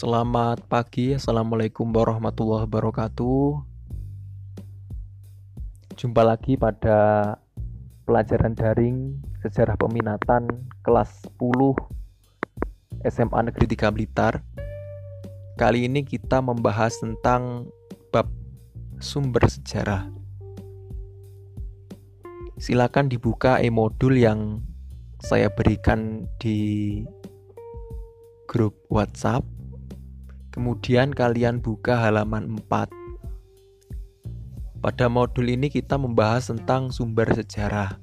Selamat pagi, Assalamualaikum warahmatullahi wabarakatuh. Jumpa lagi pada pelajaran daring sejarah peminatan kelas 10 SMA Negeri 3 Blitar. Kali ini kita membahas tentang bab sumber sejarah. Silakan dibuka e-modul yang saya berikan di grup WhatsApp Kemudian kalian buka halaman 4. Pada modul ini kita membahas tentang sumber sejarah.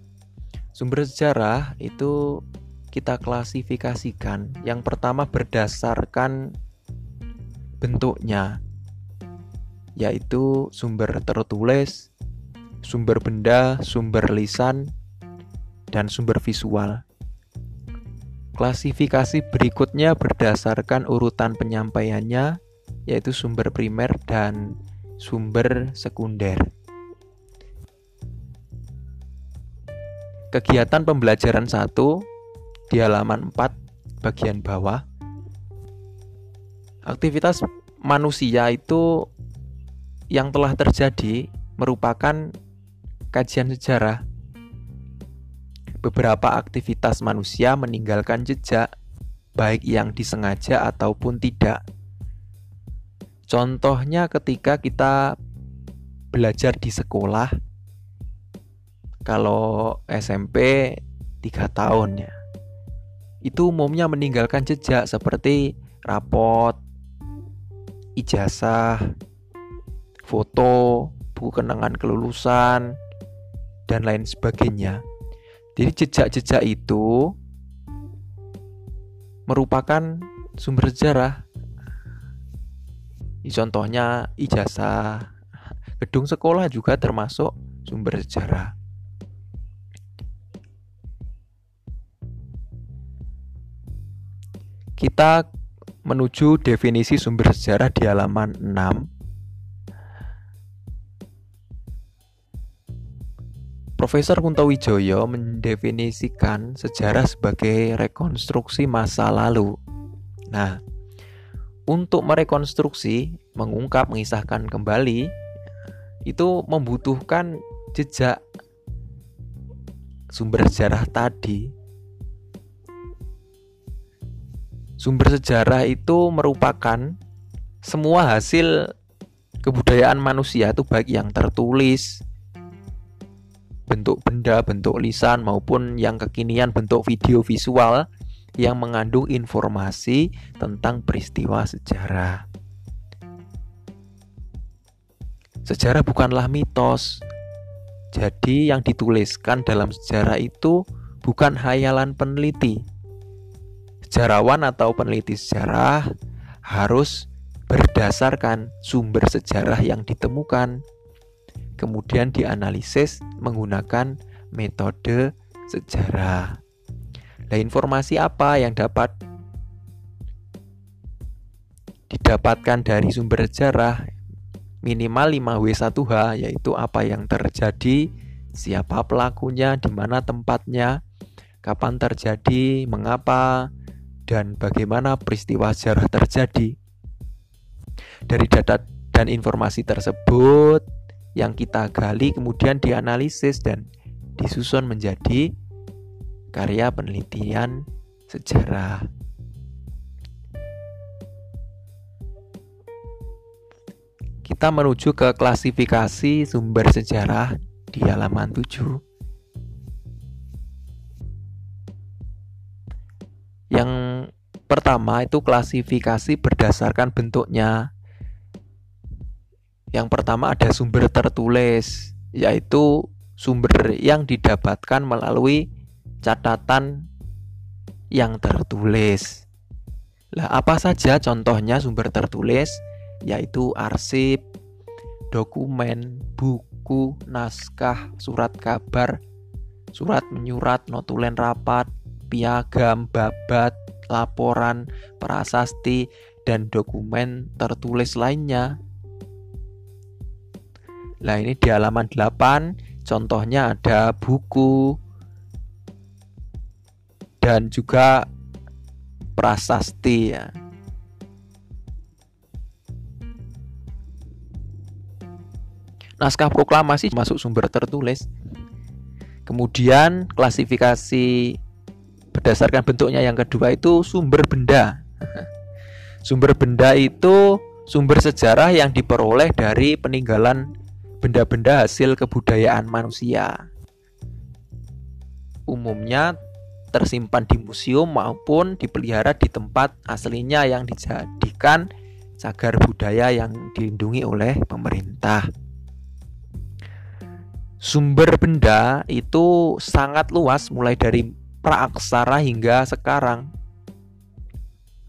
Sumber sejarah itu kita klasifikasikan. Yang pertama berdasarkan bentuknya, yaitu sumber tertulis, sumber benda, sumber lisan, dan sumber visual. Klasifikasi berikutnya berdasarkan urutan penyampaiannya, yaitu sumber primer dan sumber sekunder. Kegiatan pembelajaran 1 di halaman 4 bagian bawah. Aktivitas manusia itu yang telah terjadi merupakan kajian sejarah beberapa aktivitas manusia meninggalkan jejak, baik yang disengaja ataupun tidak. Contohnya, ketika kita belajar di sekolah, kalau SMP 3 tahun ya, itu umumnya meninggalkan jejak seperti rapot, ijazah, foto, buku kenangan kelulusan, dan lain sebagainya. Jadi jejak-jejak itu merupakan sumber sejarah. Contohnya ijazah, gedung sekolah juga termasuk sumber sejarah. Kita menuju definisi sumber sejarah di halaman 6 Profesor Kunto Wijoyo mendefinisikan sejarah sebagai rekonstruksi masa lalu. Nah, untuk merekonstruksi, mengungkap, mengisahkan kembali, itu membutuhkan jejak sumber sejarah tadi. Sumber sejarah itu merupakan semua hasil kebudayaan manusia itu baik yang tertulis, bentuk benda, bentuk lisan maupun yang kekinian bentuk video visual yang mengandung informasi tentang peristiwa sejarah. Sejarah bukanlah mitos. Jadi yang dituliskan dalam sejarah itu bukan hayalan peneliti. Sejarawan atau peneliti sejarah harus berdasarkan sumber sejarah yang ditemukan kemudian dianalisis menggunakan metode sejarah. Nah, informasi apa yang dapat didapatkan dari sumber sejarah minimal 5W1H yaitu apa yang terjadi, siapa pelakunya, di mana tempatnya, kapan terjadi, mengapa, dan bagaimana peristiwa sejarah terjadi. Dari data dan informasi tersebut, yang kita gali kemudian dianalisis dan disusun menjadi karya penelitian sejarah. Kita menuju ke klasifikasi sumber sejarah di halaman 7. Yang pertama itu klasifikasi berdasarkan bentuknya, yang pertama ada sumber tertulis, yaitu sumber yang didapatkan melalui catatan yang tertulis. Lah, apa saja contohnya sumber tertulis? Yaitu arsip, dokumen, buku, naskah, surat kabar, surat menyurat, notulen rapat, piagam, babat, laporan, prasasti, dan dokumen tertulis lainnya Nah, ini di halaman 8 contohnya ada buku dan juga prasasti ya. Naskah proklamasi masuk sumber tertulis. Kemudian klasifikasi berdasarkan bentuknya yang kedua itu sumber benda. Sumber benda itu sumber sejarah yang diperoleh dari peninggalan benda-benda hasil kebudayaan manusia. Umumnya tersimpan di museum maupun dipelihara di tempat aslinya yang dijadikan cagar budaya yang dilindungi oleh pemerintah. Sumber benda itu sangat luas mulai dari praaksara hingga sekarang.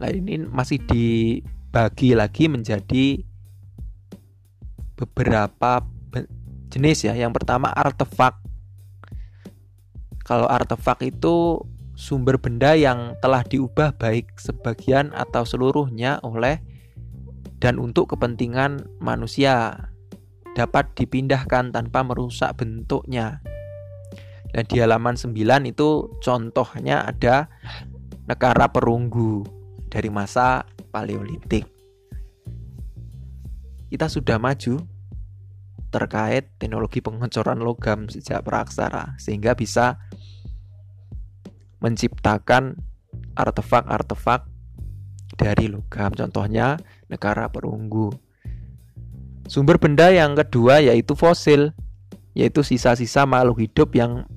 Nah, ini masih dibagi lagi menjadi beberapa jenis ya. Yang pertama artefak. Kalau artefak itu sumber benda yang telah diubah baik sebagian atau seluruhnya oleh dan untuk kepentingan manusia dapat dipindahkan tanpa merusak bentuknya. Dan di halaman 9 itu contohnya ada negara perunggu dari masa Paleolitik. Kita sudah maju terkait teknologi pengecoran logam sejak praksara sehingga bisa menciptakan artefak-artefak dari logam. Contohnya negara perunggu. Sumber benda yang kedua yaitu fosil, yaitu sisa-sisa makhluk hidup yang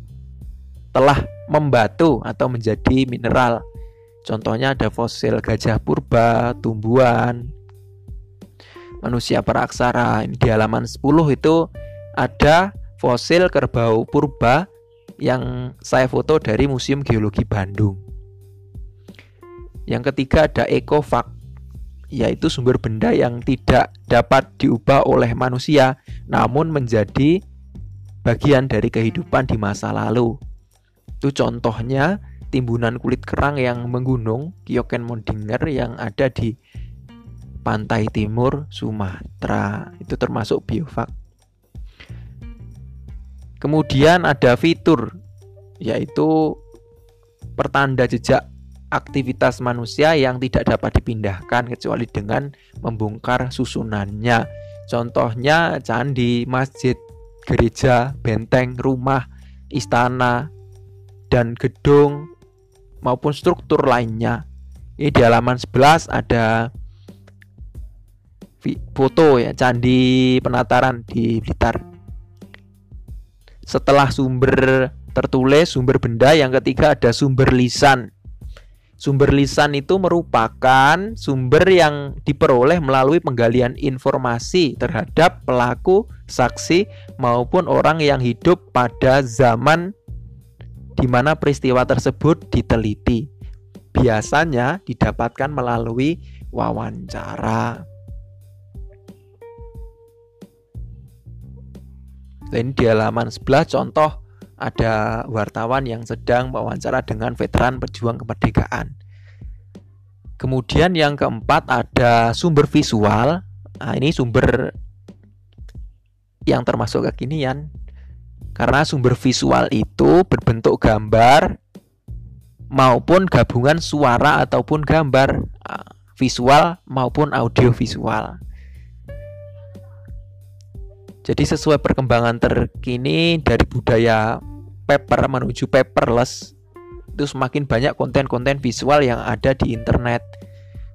telah membatu atau menjadi mineral. Contohnya ada fosil gajah purba, tumbuhan, manusia peraksara. Di halaman 10 itu ada fosil kerbau purba yang saya foto dari Museum Geologi Bandung. Yang ketiga ada ekofak yaitu sumber benda yang tidak dapat diubah oleh manusia, namun menjadi bagian dari kehidupan di masa lalu. Itu contohnya timbunan kulit kerang yang menggunung, Kyoken Mondinger yang ada di pantai timur Sumatera. Itu termasuk biofak. Kemudian ada fitur yaitu pertanda jejak aktivitas manusia yang tidak dapat dipindahkan kecuali dengan membongkar susunannya. Contohnya candi, masjid, gereja, benteng, rumah, istana, dan gedung maupun struktur lainnya. Ini di halaman 11 ada foto ya candi penataran di Blitar. Setelah sumber tertulis, sumber benda, yang ketiga ada sumber lisan. Sumber lisan itu merupakan sumber yang diperoleh melalui penggalian informasi terhadap pelaku, saksi, maupun orang yang hidup pada zaman di mana peristiwa tersebut diteliti. Biasanya didapatkan melalui wawancara. Dan di halaman sebelah contoh ada wartawan yang sedang wawancara dengan veteran pejuang kemerdekaan. Kemudian yang keempat ada sumber visual. Nah, ini sumber yang termasuk kekinian karena sumber visual itu berbentuk gambar maupun gabungan suara ataupun gambar ah, visual maupun audio visual. Jadi sesuai perkembangan terkini dari budaya paper menuju paperless itu semakin banyak konten-konten visual yang ada di internet.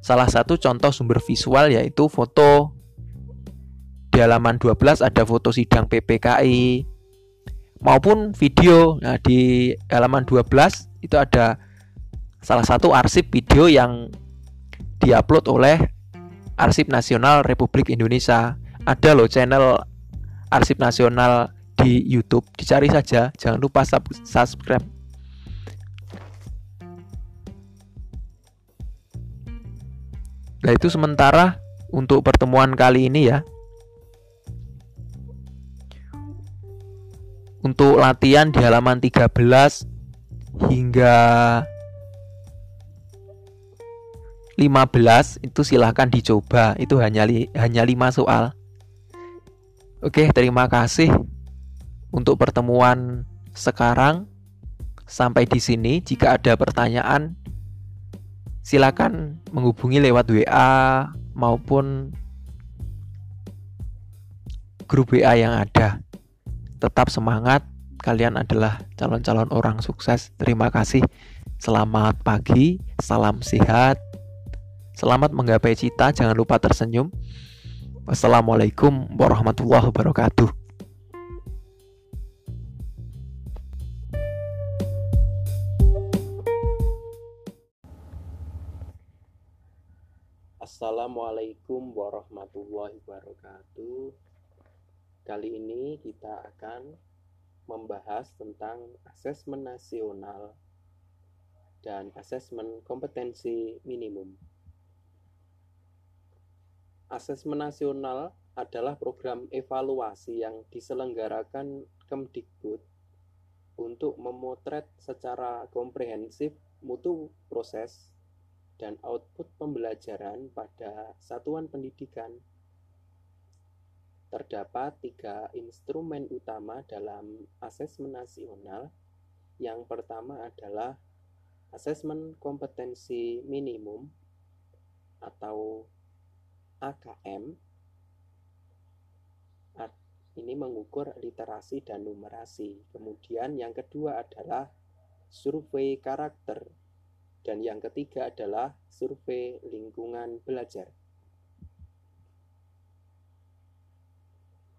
Salah satu contoh sumber visual yaitu foto. Di halaman 12 ada foto sidang PPKI maupun video. Nah, di halaman 12 itu ada salah satu arsip video yang diupload oleh Arsip Nasional Republik Indonesia. Ada loh channel Arsip Nasional di YouTube. Dicari saja jangan lupa subscribe. Nah itu sementara untuk pertemuan kali ini ya. Untuk latihan di halaman 13 hingga 15 itu silahkan dicoba. Itu hanya li, hanya 5 soal Oke terima kasih untuk pertemuan sekarang sampai di sini. Jika ada pertanyaan, silakan menghubungi lewat WA maupun grup WA yang ada. Tetap semangat, kalian adalah calon-calon orang sukses. Terima kasih. Selamat pagi, salam sehat. Selamat menggapai cita, jangan lupa tersenyum. Wassalamualaikum warahmatullahi wabarakatuh. Assalamualaikum warahmatullahi wabarakatuh. Kali ini kita akan membahas tentang asesmen nasional dan asesmen kompetensi minimum. Asesmen nasional adalah program evaluasi yang diselenggarakan Kemdikbud untuk memotret secara komprehensif mutu proses dan output pembelajaran pada satuan pendidikan. Terdapat tiga instrumen utama dalam asesmen nasional. Yang pertama adalah asesmen kompetensi minimum atau AKM ini mengukur literasi dan numerasi. Kemudian yang kedua adalah survei karakter dan yang ketiga adalah survei lingkungan belajar.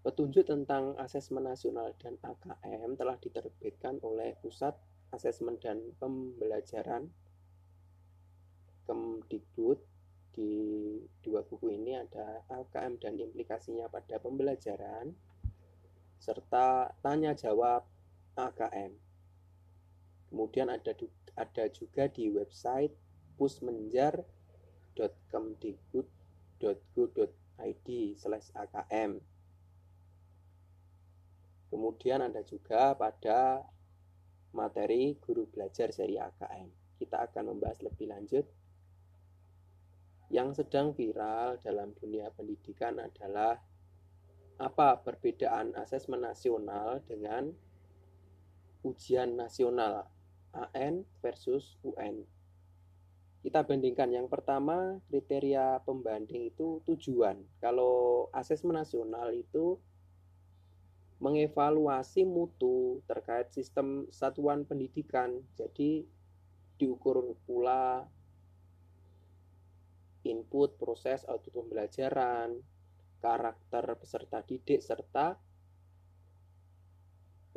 Petunjuk tentang asesmen nasional dan AKM telah diterbitkan oleh Pusat Asesmen dan Pembelajaran Kemdikbud di dua buku ini ada AKM dan implikasinya pada pembelajaran serta tanya jawab AKM. Kemudian ada ada juga di website pusmenjar.kemdikbud.go.id slash AKM. Kemudian ada juga pada materi guru belajar seri AKM. Kita akan membahas lebih lanjut yang sedang viral dalam dunia pendidikan adalah apa perbedaan asesmen nasional dengan ujian nasional AN versus UN. Kita bandingkan yang pertama kriteria pembanding itu tujuan. Kalau asesmen nasional itu mengevaluasi mutu terkait sistem satuan pendidikan. Jadi diukur pula input, proses, output pembelajaran, karakter peserta didik, serta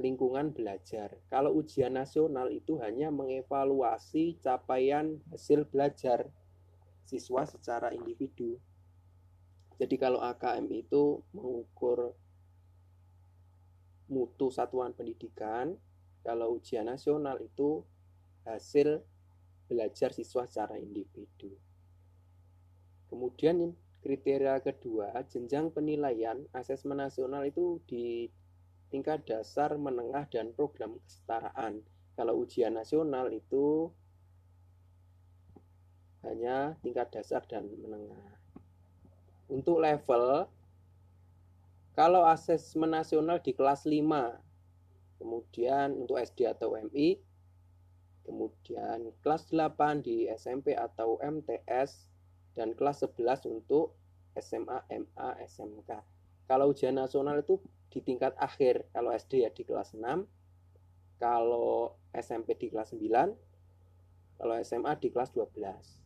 lingkungan belajar. Kalau ujian nasional itu hanya mengevaluasi capaian hasil belajar siswa secara individu. Jadi kalau AKM itu mengukur mutu satuan pendidikan, kalau ujian nasional itu hasil belajar siswa secara individu. Kemudian kriteria kedua, jenjang penilaian asesmen nasional itu di tingkat dasar, menengah, dan program kesetaraan. Kalau ujian nasional itu hanya tingkat dasar dan menengah. Untuk level, kalau asesmen nasional di kelas 5, kemudian untuk SD atau MI, kemudian kelas 8 di SMP atau MTS, dan kelas 11 untuk SMA, MA, SMK. Kalau ujian nasional itu di tingkat akhir, kalau SD ya di kelas 6, kalau SMP di kelas 9, kalau SMA di kelas 12.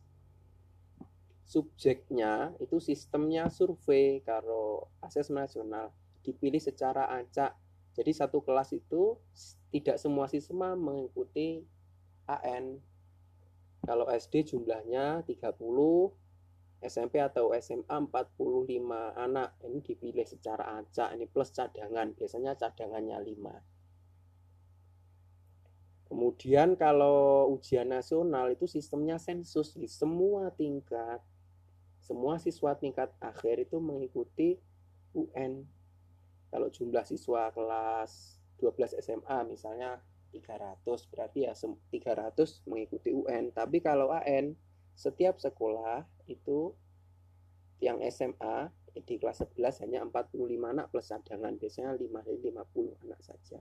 Subjeknya itu sistemnya survei kalau asesmen nasional dipilih secara acak. Jadi satu kelas itu tidak semua siswa mengikuti AN. Kalau SD jumlahnya 30, SMP atau SMA 45 anak. Ini dipilih secara acak. Ini plus cadangan. Biasanya cadangannya 5 kemudian kalau ujian nasional itu sistemnya sensus. Di semua tingkat semua siswa tingkat akhir itu mengikuti UN kalau jumlah siswa kelas 12 SMA misalnya 300 berarti ya 300 mengikuti UN tapi kalau AN setiap sekolah itu yang SMA di kelas 11 hanya 45 anak plus cadangan biasanya 5 dari 50 anak saja.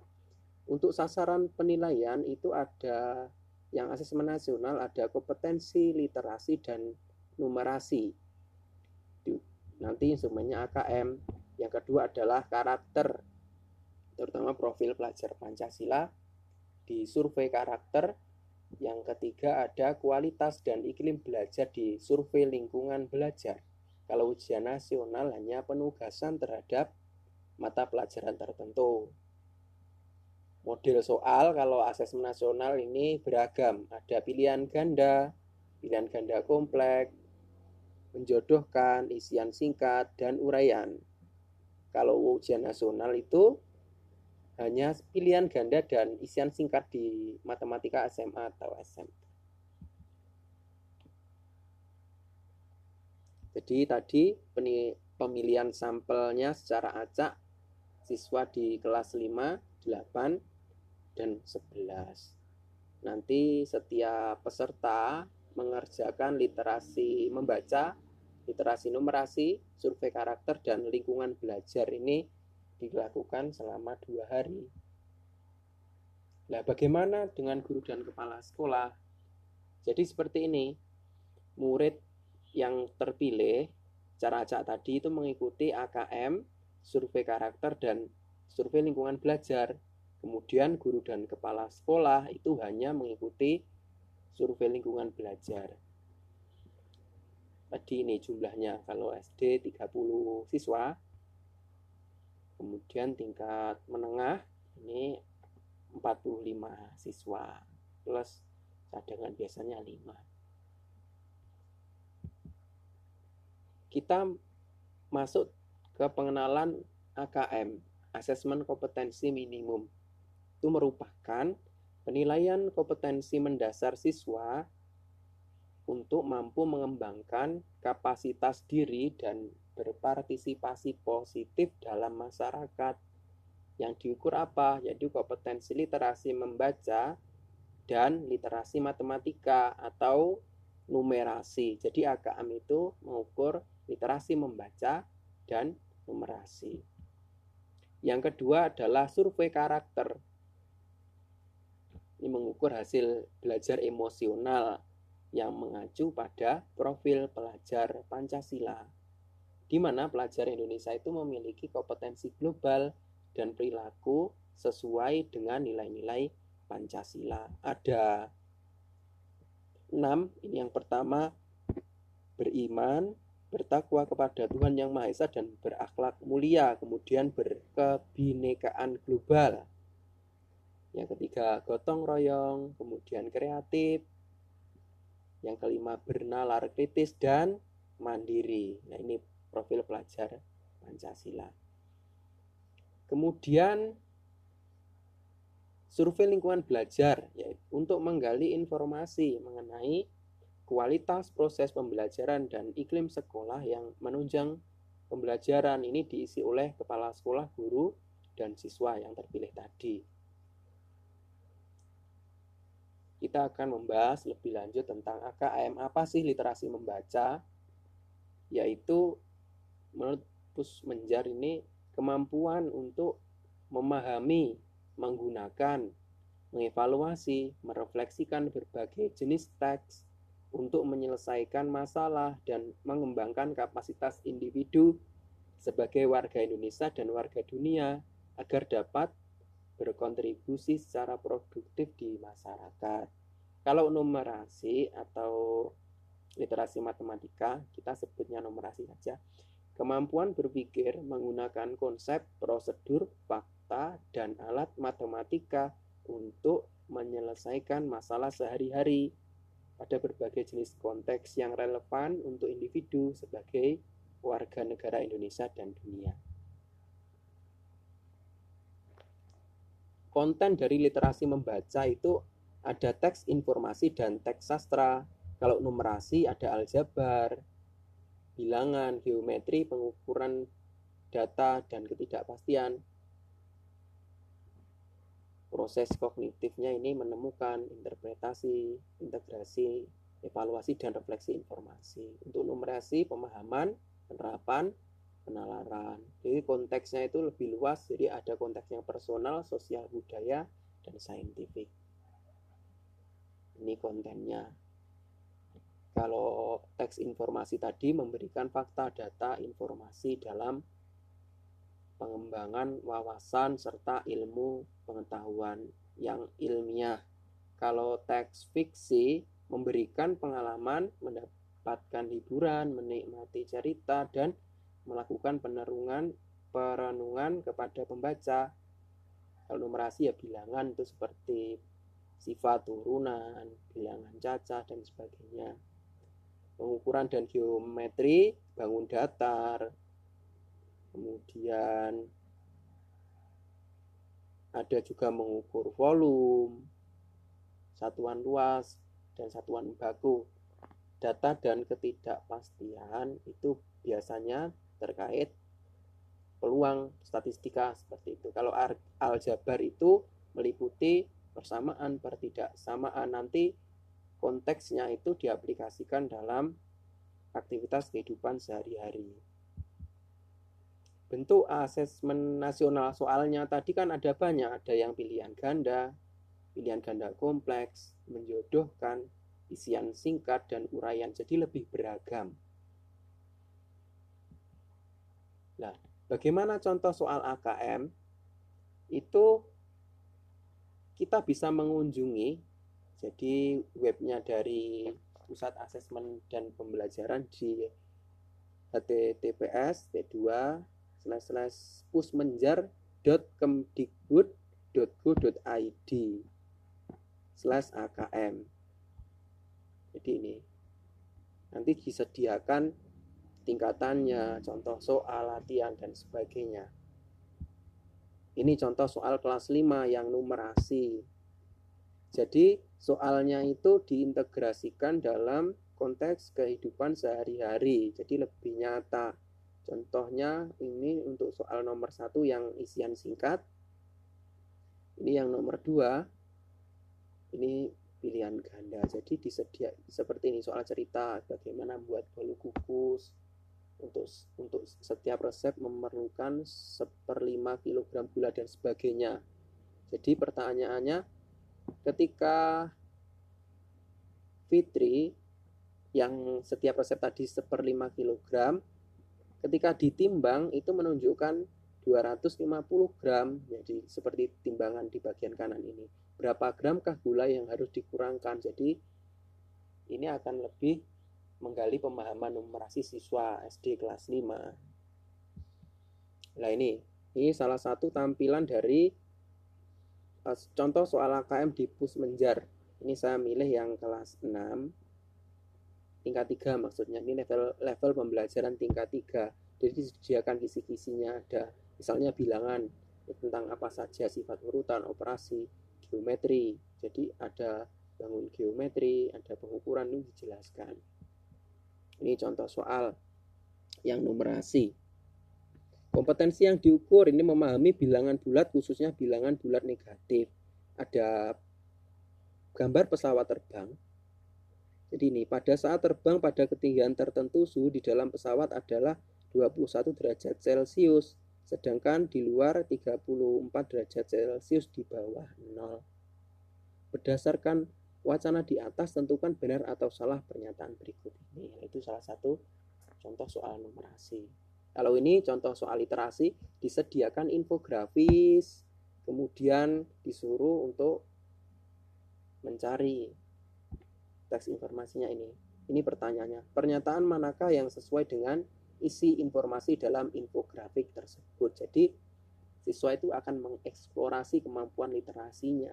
Untuk sasaran penilaian itu ada yang asesmen nasional ada kompetensi literasi dan numerasi. Nanti instrumennya AKM Yang kedua adalah karakter, terutama profil pelajar Pancasila. Di survei karakter. Yang ketiga ada kualitas dan iklim belajar di survei lingkungan belajar. Kalau ujian nasional hanya penugasan terhadap mata pelajaran tertentu. Model soal kalau asesmen nasional ini beragam. Ada pilihan ganda, pilihan ganda kompleks, menjodohkan, isian singkat, dan uraian. Kalau ujian nasional itu hanya pilihan ganda dan isian singkat di matematika SMA atau SM. Jadi tadi pemilihan sampelnya secara acak siswa di kelas 5, 8, dan 11. Nanti setiap peserta mengerjakan literasi membaca, literasi numerasi, survei karakter, dan lingkungan belajar ini dilakukan selama dua hari. Nah, bagaimana dengan guru dan kepala sekolah? Jadi seperti ini, murid yang terpilih cara acak tadi itu mengikuti AKM, survei karakter, dan survei lingkungan belajar. Kemudian guru dan kepala sekolah itu hanya mengikuti survei lingkungan belajar. Tadi ini jumlahnya kalau SD 30 siswa. Kemudian tingkat menengah ini 45 siswa plus cadangan biasanya 5. Kita masuk ke pengenalan AKM, Asesmen Kompetensi Minimum itu merupakan penilaian kompetensi mendasar siswa untuk mampu mengembangkan kapasitas diri dan berpartisipasi positif dalam masyarakat. Yang diukur apa? Yaitu kompetensi literasi membaca dan literasi matematika atau numerasi. Jadi AKM itu mengukur literasi membaca dan numerasi. Yang kedua adalah survei karakter. Ini mengukur hasil belajar emosional yang mengacu pada profil pelajar Pancasila, di mana pelajar Indonesia itu memiliki kompetensi global dan perilaku sesuai dengan nilai-nilai Pancasila. Ada enam, ini yang pertama, beriman, bertakwa kepada Tuhan Yang Maha Esa dan berakhlak mulia, kemudian berkebinekaan global. Yang ketiga, gotong royong, kemudian kreatif. Yang kelima, bernalar kritis dan mandiri. Nah, ini profil pelajar Pancasila. Kemudian survei lingkungan belajar yaitu untuk menggali informasi mengenai kualitas proses pembelajaran dan iklim sekolah yang menunjang pembelajaran ini diisi oleh kepala sekolah, guru, dan siswa yang terpilih tadi. kita akan membahas lebih lanjut tentang AKM. Apa sih literasi membaca? Yaitu menurut Pus Menjar ini kemampuan untuk memahami, menggunakan, mengevaluasi, merefleksikan berbagai jenis teks untuk menyelesaikan masalah dan mengembangkan kapasitas individu sebagai warga Indonesia dan warga dunia agar dapat berkontribusi secara produktif di masyarakat. Kalau numerasi atau literasi matematika, kita sebutnya numerasi saja. Kemampuan berpikir menggunakan konsep, prosedur, fakta, dan alat matematika untuk menyelesaikan masalah sehari-hari pada berbagai jenis konteks yang relevan untuk individu sebagai warga negara Indonesia dan dunia. konten dari literasi membaca itu ada teks informasi dan teks sastra. Kalau numerasi ada aljabar, bilangan, geometri, pengukuran data, dan ketidakpastian. Proses kognitifnya ini menemukan interpretasi, integrasi, evaluasi, dan refleksi informasi. Untuk numerasi, pemahaman, penerapan, penalaran. Jadi konteksnya itu lebih luas, jadi ada konteks yang personal, sosial, budaya, dan saintifik. Ini kontennya. Kalau teks informasi tadi memberikan fakta, data, informasi dalam pengembangan wawasan serta ilmu pengetahuan yang ilmiah. Kalau teks fiksi memberikan pengalaman, mendapatkan hiburan, menikmati cerita dan melakukan penerungan perenungan kepada pembaca. Kalau numerasi ya bilangan itu seperti sifat turunan, bilangan cacah dan sebagainya. Pengukuran dan geometri, bangun datar, kemudian ada juga mengukur volume, satuan luas, dan satuan baku. Data dan ketidakpastian itu biasanya terkait peluang statistika seperti itu. Kalau aljabar itu meliputi persamaan, pertidaksamaan. Nanti konteksnya itu diaplikasikan dalam aktivitas kehidupan sehari-hari. Bentuk asesmen nasional soalnya tadi kan ada banyak, ada yang pilihan ganda, pilihan ganda kompleks, menjodohkan, isian singkat dan uraian, jadi lebih beragam. Nah, bagaimana contoh soal AKM? Itu kita bisa mengunjungi jadi webnya dari Pusat Asesmen dan Pembelajaran di https t2 slash slash pusmenjar.kemdikbud.go.id slash AKM jadi ini nanti disediakan tingkatannya contoh soal latihan dan sebagainya. Ini contoh soal kelas 5 yang numerasi jadi soalnya itu diintegrasikan dalam konteks kehidupan sehari-hari jadi lebih nyata Contohnya ini untuk soal nomor satu yang isian singkat. Ini yang nomor dua. Ini pilihan ganda. Jadi disedia seperti ini soal cerita bagaimana membuat bolu kukus. Untuk untuk setiap resep memerlukan seperlima kilogram gula dan sebagainya. Jadi pertanyaannya ketika Fitri yang setiap resep tadi seperlima kilogram ketika ditimbang itu menunjukkan 250 gram. Jadi seperti timbangan di bagian kanan ini. Berapa gramkah gula yang harus dikurangkan? Jadi ini akan lebih menggali pemahaman numerasi siswa SD kelas 5 nah ini ini salah satu tampilan dari contoh soal AKM di Pusmenjar ini saya milih yang kelas 6 tingkat 3 maksudnya. Ini level level pembelajaran tingkat 3 jadi disediakan kisi-kisinya ada. Misalnya bilangan. Tentang apa saja sifat urutan operasi geometri. Jadi ada bangun geometri ada pengukuran ini dijelaskan. Ini contoh soal yang numerasi kompetensi yang diukur ini memahami bilangan bulat khususnya bilangan bulat negatif ada gambar pesawat terbang jadi ini, pada saat terbang pada ketinggian tertentu suhu di dalam pesawat adalah 21 derajat Celcius, sedangkan di luar 34 derajat Celcius di bawah 0. Berdasarkan wacana di atas, tentukan benar atau salah pernyataan berikut ini. Itu salah satu contoh soal numerasi. Kalau ini contoh soal literasi, disediakan infografis, kemudian disuruh untuk mencari teks informasinya ini. Ini pertanyaannya. Pernyataan manakah yang sesuai dengan isi informasi dalam infografik tersebut. Jadi siswa itu akan mengeksplorasi kemampuan literasinya.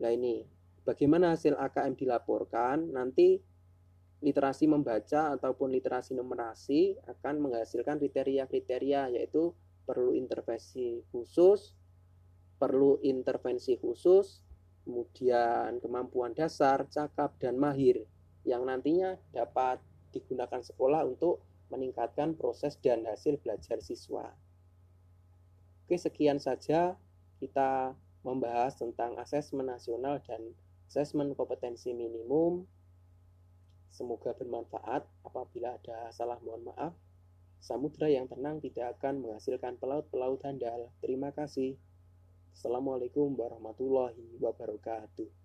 Nah ini, bagaimana hasil AKM dilaporkan? Nanti literasi membaca ataupun literasi numerasi akan menghasilkan kriteria-kriteria yaitu perlu intervensi khusus, perlu intervensi khusus, kemudian kemampuan dasar, cakap, dan mahir yang nantinya dapat digunakan sekolah untuk meningkatkan proses dan hasil belajar siswa. Oke, sekian saja kita membahas tentang asesmen nasional dan asesmen kompetensi minimum. Semoga bermanfaat. Apabila ada salah, mohon maaf. Samudra yang tenang tidak akan menghasilkan pelaut-pelaut handal. Terima kasih. Assalamualaikum warahmatullahi wabarakatuh.